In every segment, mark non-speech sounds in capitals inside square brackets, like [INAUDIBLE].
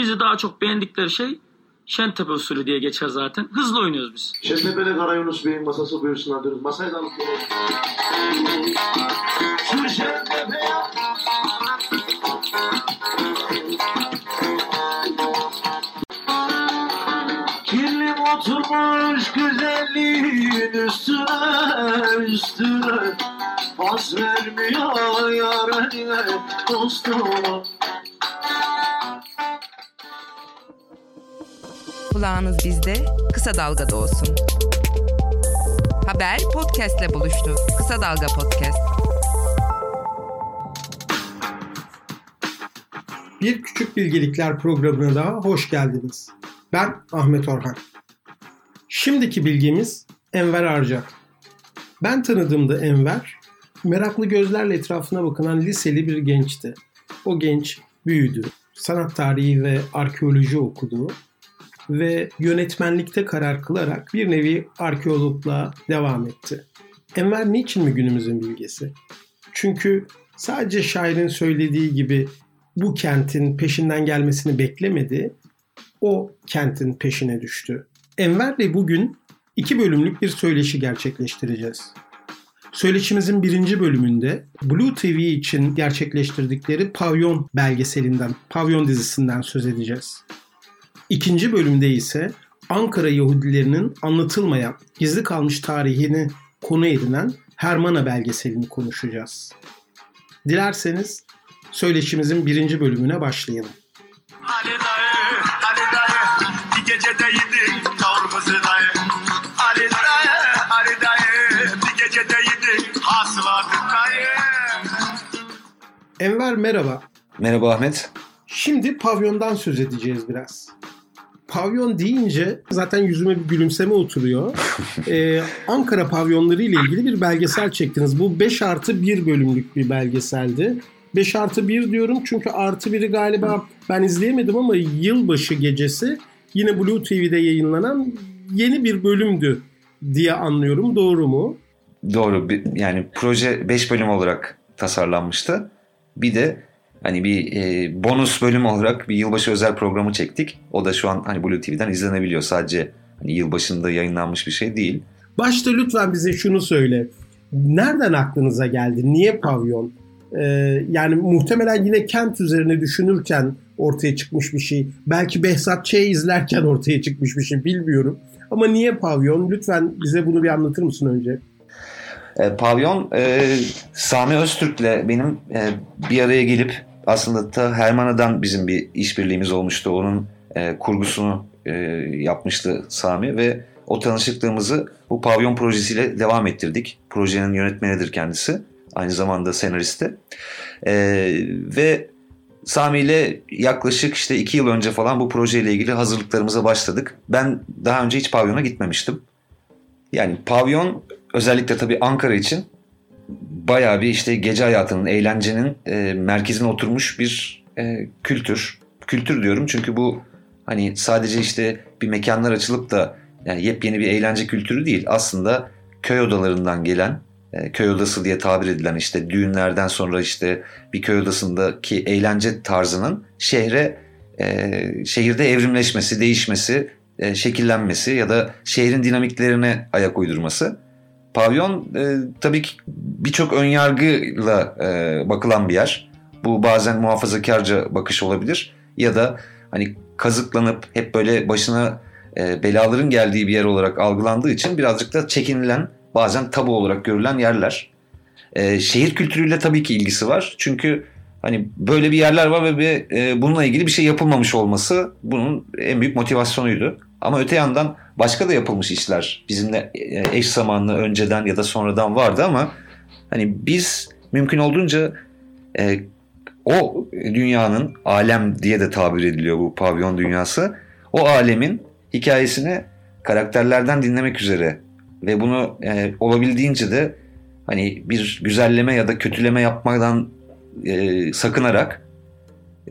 Bizi daha çok beğendikleri şey Şentepe usulü diye geçer zaten. Hızlı oynuyoruz biz. Şentepe'de Kara Yunus Bey'in masası buyursunlar diyoruz. Masayı da alıp gelelim. Şu oturmuş güzelliğin üstüne üstüne Pas vermiyor yarene dostuma Kulağınız bizde, Kısa Dalga'da olsun. Haber podcastle buluştu. Kısa Dalga Podcast. Bir Küçük Bilgelikler programına daha hoş geldiniz. Ben Ahmet Orhan. Şimdiki bilgimiz Enver Arcak. Ben tanıdığımda Enver, meraklı gözlerle etrafına bakınan liseli bir gençti. O genç büyüdü. Sanat tarihi ve arkeoloji okudu ve yönetmenlikte karar kılarak bir nevi arkeologluğa devam etti. Enver niçin mi günümüzün bilgesi? Çünkü sadece şairin söylediği gibi bu kentin peşinden gelmesini beklemedi, o kentin peşine düştü. Enver'le bugün iki bölümlük bir söyleşi gerçekleştireceğiz. Söyleşimizin birinci bölümünde Blue TV için gerçekleştirdikleri Pavyon belgeselinden, Pavyon dizisinden söz edeceğiz. İkinci bölümde ise Ankara Yahudilerinin anlatılmayan, gizli kalmış tarihini konu edinen Hermana belgeselini konuşacağız. Dilerseniz söyleşimizin birinci bölümüne başlayalım. Ali dayı, Ali dayı, bir gecede yedik kavurması dayı. Ali dayı, Ali dayı, bir gecede yedik hasılatı dayı. Enver merhaba. Merhaba Ahmet. Şimdi pavyondan söz edeceğiz biraz. Pavyon deyince zaten yüzüme bir gülümseme oturuyor. Ee, Ankara pavyonları ile ilgili bir belgesel çektiniz. Bu 5 artı 1 bölümlük bir belgeseldi. 5 artı 1 diyorum çünkü artı 1'i galiba ben izleyemedim ama yılbaşı gecesi yine Blue TV'de yayınlanan yeni bir bölümdü diye anlıyorum. Doğru mu? Doğru. Yani proje 5 bölüm olarak tasarlanmıştı. Bir de hani bir e, bonus bölüm olarak bir yılbaşı özel programı çektik. O da şu an hani Blue TV'den izlenebiliyor. Sadece hani yılbaşında yayınlanmış bir şey değil. Başta lütfen bize şunu söyle. Nereden aklınıza geldi? Niye pavyon? Ee, yani muhtemelen yine kent üzerine düşünürken ortaya çıkmış bir şey. Belki Behzat Ç'yi izlerken ortaya çıkmış bir şey bilmiyorum. Ama niye pavyon? Lütfen bize bunu bir anlatır mısın önce? E, Pavyon e, Sami Öztürk'le benim e, bir araya gelip aslında ta Hermana'dan bizim bir işbirliğimiz olmuştu. Onun e, kurgusunu e, yapmıştı Sami ve o tanışıklığımızı bu Pavyon projesiyle devam ettirdik. Projenin yönetmenidir kendisi. Aynı zamanda senaristi. E, ve Sami ile yaklaşık işte iki yıl önce falan bu projeyle ilgili hazırlıklarımıza başladık. Ben daha önce hiç pavyona gitmemiştim. Yani pavyon özellikle tabii Ankara için bayağı bir işte gece hayatının, eğlencenin e, merkezine oturmuş bir e, kültür. Kültür diyorum çünkü bu hani sadece işte bir mekanlar açılıp da yani yepyeni bir eğlence kültürü değil. Aslında köy odalarından gelen, e, köy odası diye tabir edilen işte düğünlerden sonra işte bir köy odasındaki eğlence tarzının şehre e, şehirde evrimleşmesi, değişmesi, e, şekillenmesi ya da şehrin dinamiklerine ayak uydurması. Pavyon e, tabii ki birçok önyargıyla e, bakılan bir yer. Bu bazen muhafazakarca bakış olabilir ya da hani kazıklanıp hep böyle başına e, belaların geldiği bir yer olarak algılandığı için birazcık da çekinilen bazen tabu olarak görülen yerler. E, şehir kültürüyle tabii ki ilgisi var. Çünkü hani böyle bir yerler var ve bir, e, bununla ilgili bir şey yapılmamış olması bunun en büyük motivasyonuydu. Ama öte yandan başka da yapılmış işler bizimle e, eş zamanlı önceden ya da sonradan vardı ama hani biz mümkün olduğunca e, o dünyanın alem diye de tabir ediliyor bu pavyon dünyası. O alemin hikayesini karakterlerden dinlemek üzere ve bunu e, olabildiğince de hani bir güzelleme ya da kötüleme yapmadan e, sakınarak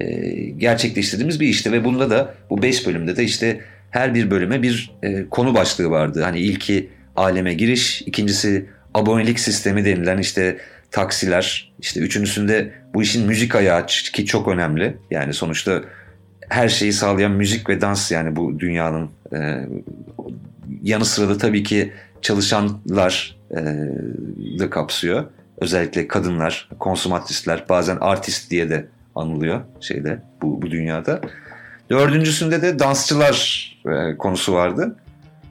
e, gerçekleştirdiğimiz bir işti ve bunda da bu 5 bölümde de işte her bir bölüme bir e, konu başlığı vardı. Hani ilki aleme giriş, ikincisi abonelik sistemi denilen işte taksiler, işte üçüncüsünde bu işin müzik ayağı ki çok önemli. Yani sonuçta her şeyi sağlayan müzik ve dans yani bu dünyanın e, yanı sıra da tabii ki çalışanlar e, da kapsıyor. Özellikle kadınlar, konsumatristler, bazen artist diye de anılıyor şeyde bu, bu dünyada. Dördüncüsünde de dansçılar e, konusu vardı.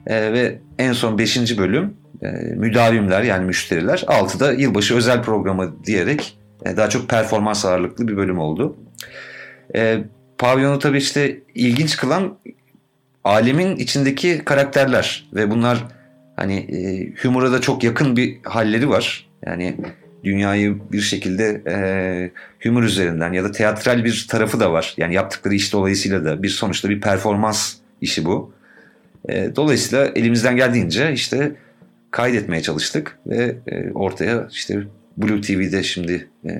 E, ve en son beşinci bölüm e, müdavimler yani müşteriler. Altıda yılbaşı özel programı diyerek e, daha çok performans ağırlıklı bir bölüm oldu. E, pavyonu tabii işte ilginç kılan alemin içindeki karakterler ve bunlar hani e, humora da çok yakın bir halleri var. Yani dünyayı bir şekilde e, humor üzerinden ya da teatral bir tarafı da var. Yani yaptıkları iş dolayısıyla da bir sonuçta bir performans işi bu. E, dolayısıyla elimizden geldiğince işte kaydetmeye çalıştık ve e, ortaya işte Blue TV'de şimdi e,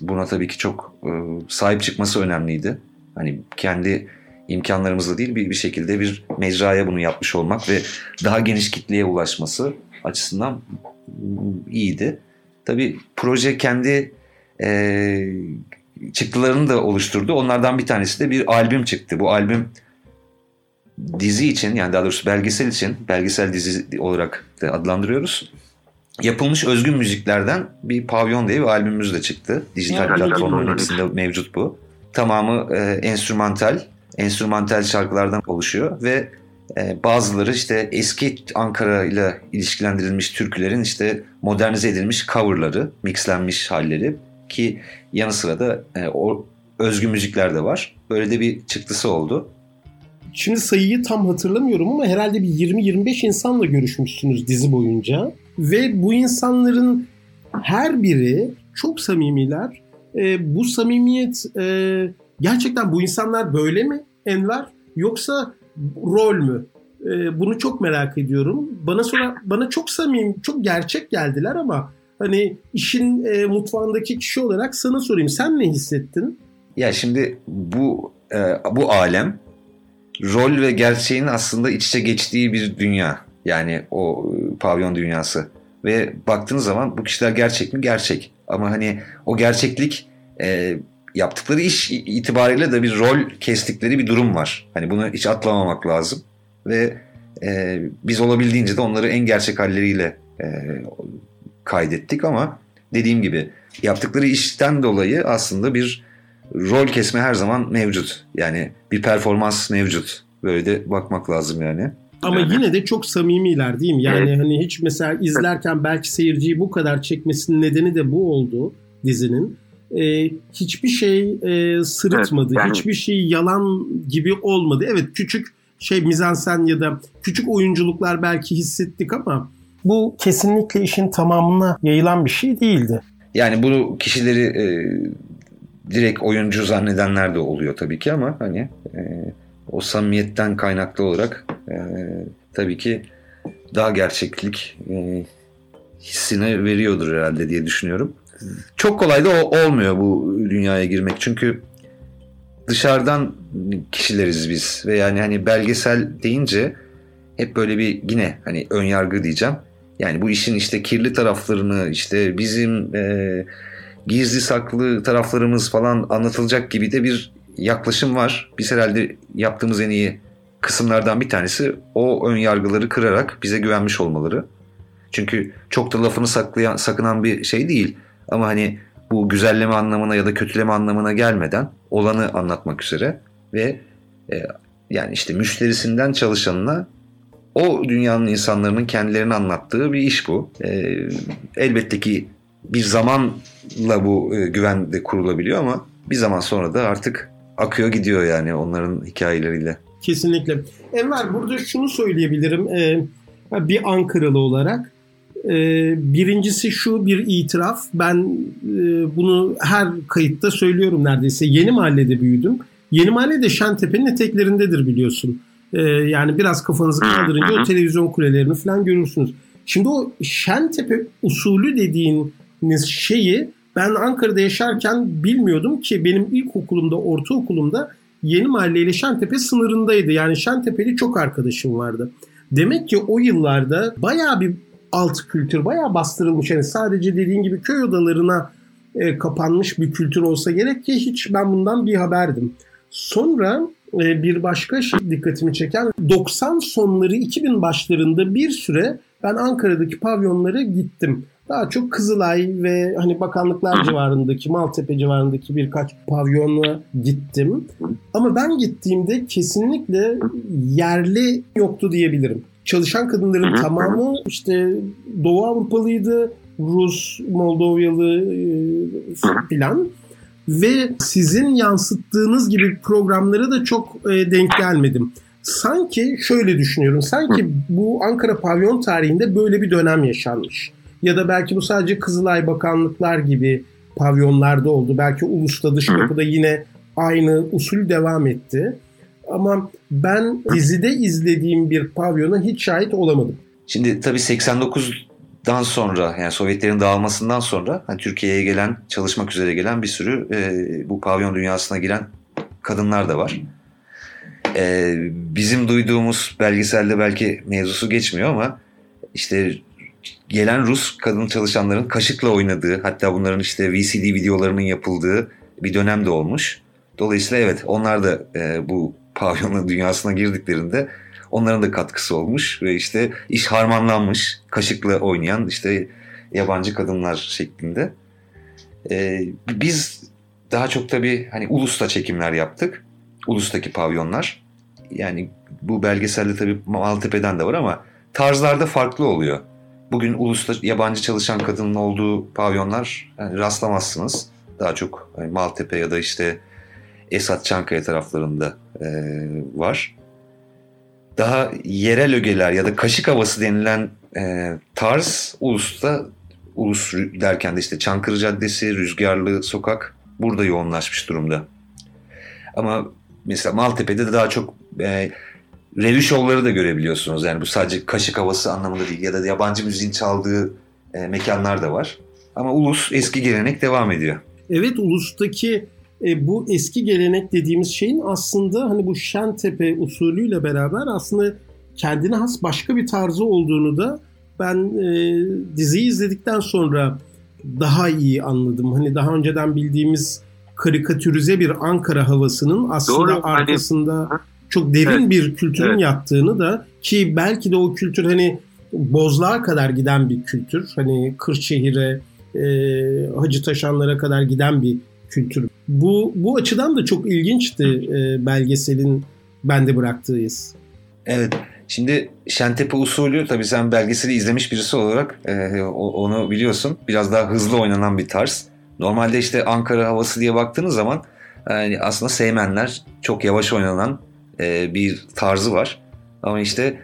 buna tabii ki çok e, sahip çıkması önemliydi. Hani kendi imkanlarımızla değil bir, bir şekilde bir mecraya bunu yapmış olmak ve daha geniş kitleye ulaşması açısından iyiydi. Tabii proje kendi e, çıktılarını da oluşturdu. Onlardan bir tanesi de bir albüm çıktı. Bu albüm dizi için yani daha doğrusu belgesel için belgesel dizi olarak da adlandırıyoruz. Yapılmış özgün müziklerden bir Pavyon diye bir albümümüz de çıktı. Dijital platformların hepsinde mevcut bu. Tamamı e, enstrümantal, enstrümantal şarkılardan oluşuyor ve bazıları işte eski Ankara ile ilişkilendirilmiş türkülerin işte modernize edilmiş coverları, mixlenmiş halleri ki yanı sıra da e, o özgün müzikler de var. Böyle de bir çıktısı oldu. Şimdi sayıyı tam hatırlamıyorum ama herhalde bir 20-25 insanla görüşmüşsünüz dizi boyunca. Ve bu insanların her biri çok samimiler. E, bu samimiyet e, gerçekten bu insanlar böyle mi Enver yoksa rol mü? E, bunu çok merak ediyorum. Bana sonra bana çok samimi, çok gerçek geldiler ama hani işin e, mutfağındaki kişi olarak sana sorayım. Sen ne hissettin? Ya şimdi bu e, bu alem rol ve gerçeğin aslında iç içe geçtiği bir dünya. Yani o e, pavyon dünyası. Ve baktığınız zaman bu kişiler gerçek mi? Gerçek. Ama hani o gerçeklik e, yaptıkları iş itibariyle de bir rol kestikleri bir durum var. Hani bunu hiç atlamamak lazım. Ve e, biz olabildiğince de onları en gerçek halleriyle e, kaydettik ama dediğim gibi yaptıkları işten dolayı aslında bir rol kesme her zaman mevcut. Yani bir performans mevcut. Böyle de bakmak lazım yani. Ama Evet. yine de çok samimiler değil mi? Yani hani hiç mesela izlerken belki seyirciyi bu kadar çekmesinin nedeni de bu oldu dizinin. Ee, hiçbir şey e, sırıtmadı. Evet, yani- Hiçbir şey yalan gibi olmadı. Evet küçük şey mizansen ya da küçük oyunculuklar belki hissettik ama bu kesinlikle işin tamamına yayılan bir şey değildi. Yani bu kişileri e, direkt oyuncu zannedenler de oluyor tabii ki ama hani e, o samimiyetten kaynaklı olarak e, tabii ki daha gerçeklik e, hissini veriyordur herhalde diye düşünüyorum. Çok kolay da olmuyor bu dünyaya girmek çünkü dışarıdan kişileriz biz ve yani hani belgesel deyince hep böyle bir yine hani ön yargı diyeceğim. Yani bu işin işte kirli taraflarını işte bizim e, gizli saklı taraflarımız falan anlatılacak gibi de bir yaklaşım var. Biz herhalde yaptığımız en iyi kısımlardan bir tanesi o ön yargıları kırarak bize güvenmiş olmaları. Çünkü çok da lafını saklayan, sakınan bir şey değil. Ama hani bu güzelleme anlamına ya da kötüleme anlamına gelmeden olanı anlatmak üzere ve e, yani işte müşterisinden çalışanına o dünyanın insanların kendilerini anlattığı bir iş bu. E, elbette ki bir zamanla bu e, güven de kurulabiliyor ama bir zaman sonra da artık akıyor gidiyor yani onların hikayeleriyle. Kesinlikle. Enver burada şunu söyleyebilirim ee, bir Ankaralı olarak. Ee, birincisi şu bir itiraf. Ben e, bunu her kayıtta söylüyorum neredeyse. Yeni mahallede büyüdüm. Yeni mahalle de Şentepe'nin eteklerindedir biliyorsun. Ee, yani biraz kafanızı kaldırınca o televizyon kulelerini falan görürsünüz. Şimdi o Şentepe usulü dediğiniz şeyi ben Ankara'da yaşarken bilmiyordum ki benim ilkokulumda, ortaokulumda Yeni Mahalle ile Şentepe sınırındaydı. Yani Şentepe'li çok arkadaşım vardı. Demek ki o yıllarda bayağı bir alt kültür, bayağı bastırılmış. Yani sadece dediğin gibi köy odalarına e, kapanmış bir kültür olsa gerek ki hiç ben bundan bir haberdim. Sonra e, bir başka şey dikkatimi çeken 90 sonları 2000 başlarında bir süre ben Ankara'daki pavyonlara gittim. Daha çok Kızılay ve hani bakanlıklar civarındaki, Maltepe civarındaki birkaç pavyona gittim. Ama ben gittiğimde kesinlikle yerli yoktu diyebilirim. Çalışan kadınların tamamı işte Doğu Avrupalıydı, Rus, Moldovyalı e, filan. Ve sizin yansıttığınız gibi programlara da çok e, denk gelmedim. Sanki şöyle düşünüyorum. Sanki bu Ankara pavyon tarihinde böyle bir dönem yaşanmış. Ya da belki bu sadece Kızılay Bakanlıklar gibi pavyonlarda oldu. Belki Ulus'ta dış kapıda yine aynı usul devam etti. Ama ben dizide izlediğim bir pavyona hiç şahit olamadım. Şimdi tabii 89'dan sonra yani Sovyetlerin dağılmasından sonra hani Türkiye'ye gelen çalışmak üzere gelen bir sürü e, bu pavyon dünyasına giren kadınlar da var. E, bizim duyduğumuz belgeselde belki mevzusu geçmiyor ama işte gelen Rus kadın çalışanların kaşıkla oynadığı hatta bunların işte VCD videolarının yapıldığı bir dönem de olmuş. Dolayısıyla evet onlar da e, bu pavyonun dünyasına girdiklerinde onların da katkısı olmuş ve işte iş harmanlanmış kaşıkla oynayan işte yabancı kadınlar şeklinde. E, biz daha çok tabii hani Ulus'ta çekimler yaptık. Ulus'taki pavyonlar. Yani bu belgeselde tabii Maltepe'den de var ama tarzlarda farklı oluyor. Bugün Ulus'ta yabancı çalışan kadının olduğu pavyonlar yani rastlamazsınız. Daha çok hani Maltepe ya da işte Esat Çankaya taraflarında e, var. Daha yerel ögeler ya da kaşık havası denilen e, tarz Ulus'ta Ulus derken de işte Çankırı Caddesi, Rüzgarlı Sokak burada yoğunlaşmış durumda. Ama mesela Maltepe'de de daha çok e, revü şovları da görebiliyorsunuz. Yani bu sadece kaşık havası anlamında değil ya da yabancı müziğin çaldığı e, mekanlar da var. Ama ulus eski gelenek devam ediyor. Evet ulustaki e, bu eski gelenek dediğimiz şeyin aslında hani bu Şentepe usulüyle beraber aslında kendine has başka bir tarzı olduğunu da ben e, diziyi izledikten sonra daha iyi anladım. Hani daha önceden bildiğimiz karikatürize bir Ankara havasının aslında Doğru, hani- arkasında çok derin Evet. bir kültürün Evet. yattığını da ki belki de o kültür hani Bozluğa kadar giden bir kültür. Hani Kırşehir'e, e, Hacı Taşanlara kadar giden bir kültür. Bu bu açıdan da çok ilginçti e, belgeselin bende bıraktığı iz. Evet. Şimdi Şentepe usulü tabii sen belgeseli izlemiş birisi olarak e, onu biliyorsun. Biraz daha hızlı oynanan bir tarz. Normalde işte Ankara havası diye baktığınız zaman yani aslında Seymenler çok yavaş oynanan e, bir tarzı var. Ama işte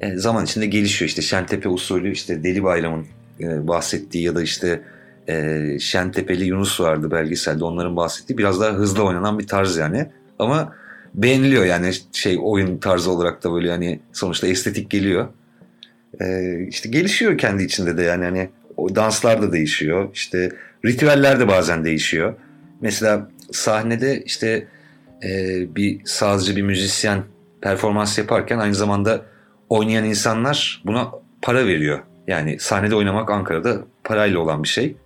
e, zaman içinde gelişiyor. İşte Şentepe usulü işte Deli Bayram'ın e, bahsettiği ya da işte e, Şentepe'li Yunus vardı belgeselde onların bahsettiği biraz daha hızlı oynanan bir tarz yani. Ama beğeniliyor yani şey oyun tarzı olarak da böyle hani sonuçta estetik geliyor. Ee, işte gelişiyor kendi içinde de yani hani o danslar da değişiyor. İşte ritüeller de bazen değişiyor. Mesela sahnede işte e, bir sazcı bir müzisyen performans yaparken aynı zamanda oynayan insanlar buna para veriyor. Yani sahnede oynamak Ankara'da parayla olan bir şey.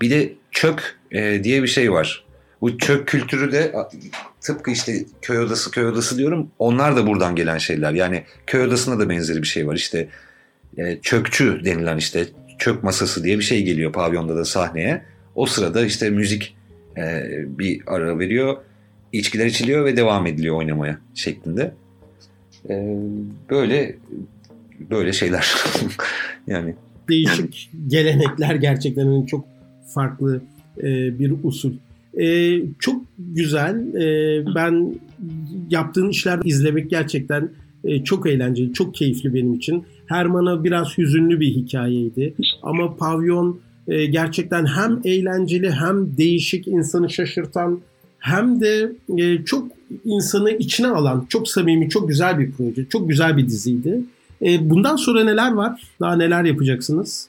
Bir de çök e, diye bir şey var. Bu çök kültürü de tıpkı işte köy odası köy odası diyorum. Onlar da buradan gelen şeyler. Yani köy odasında da benzeri bir şey var. İşte e, çökçü denilen işte çök masası diye bir şey geliyor pavyonda da sahneye. O sırada işte müzik e, bir ara veriyor. içkiler içiliyor ve devam ediliyor oynamaya şeklinde. E, böyle böyle şeyler. [LAUGHS] yani Değişik gelenekler gerçekten hani çok farklı e, bir usul. E, çok güzel. E, ben yaptığın işler izlemek gerçekten e, çok eğlenceli, çok keyifli benim için. Herman'a biraz hüzünlü bir hikayeydi. Ama Pavyon e, gerçekten hem eğlenceli hem değişik, insanı şaşırtan hem de e, çok insanı içine alan, çok samimi, çok güzel bir proje. Çok güzel bir diziydi. E, bundan sonra neler var? Daha neler yapacaksınız?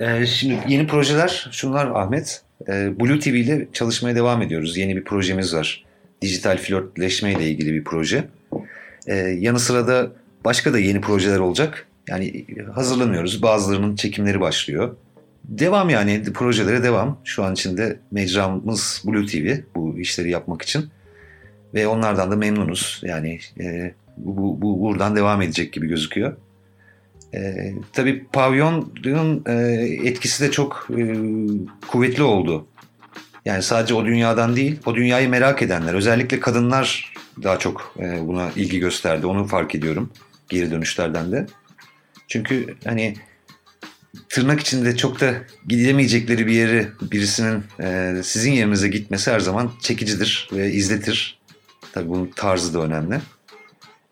Ee, şimdi yeni projeler şunlar Ahmet. Ee, Blue TV ile çalışmaya devam ediyoruz. Yeni bir projemiz var. Dijital flörtleşme ile ilgili bir proje. Ee, yanı sıra da başka da yeni projeler olacak. Yani hazırlanıyoruz. Bazılarının çekimleri başlıyor. Devam yani projelere devam. Şu an içinde mecramız Blue TV bu işleri yapmak için. Ve onlardan da memnunuz. Yani e, bu, bu buradan devam edecek gibi gözüküyor. E, tabii pavyonun e, etkisi de çok e, kuvvetli oldu. Yani sadece o dünyadan değil, o dünyayı merak edenler, özellikle kadınlar daha çok e, buna ilgi gösterdi. Onu fark ediyorum geri dönüşlerden de. Çünkü hani tırnak içinde çok da gidemeyecekleri bir yere birisinin e, sizin yerinize gitmesi her zaman çekicidir ve izletir. Tabii bunun tarzı da önemli.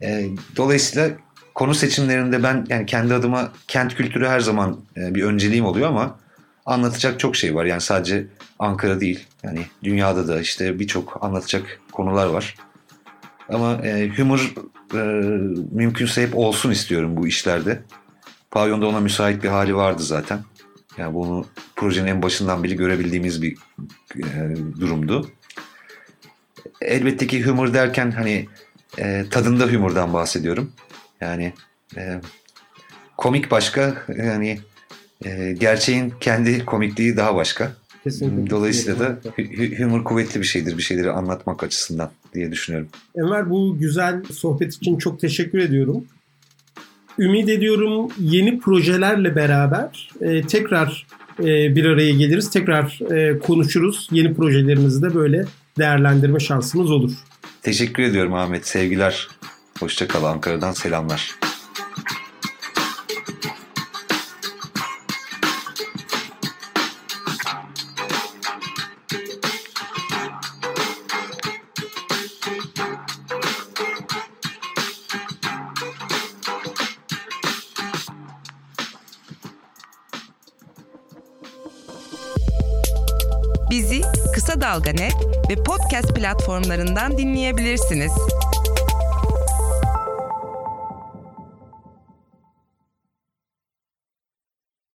E, dolayısıyla konu seçimlerinde ben yani kendi adıma kent kültürü her zaman e, bir önceliğim oluyor ama anlatacak çok şey var. Yani sadece Ankara değil. Yani dünyada da işte birçok anlatacak konular var. Ama e, humor e, mümkünse hep olsun istiyorum bu işlerde. Pavyonda ona müsait bir hali vardı zaten. Yani bunu projenin en başından beri görebildiğimiz bir e, durumdu. Elbette ki humor derken hani e, tadında humordan bahsediyorum. Yani e, komik başka yani e, gerçeğin kendi komikliği daha başka. Kesinlikle. Dolayısıyla da hu- humor kuvvetli bir şeydir bir şeyleri anlatmak açısından diye düşünüyorum. Enver bu güzel sohbet için çok teşekkür ediyorum. Ümit ediyorum yeni projelerle beraber e, tekrar e, bir araya geliriz. Tekrar e, konuşuruz. Yeni projelerimizi de böyle değerlendirme şansımız olur. Teşekkür ediyorum Ahmet. Sevgiler. Hoşça kal Ankara'dan selamlar. Bizi Kısa Dalga Net ve podcast platformlarından dinleyebilirsiniz.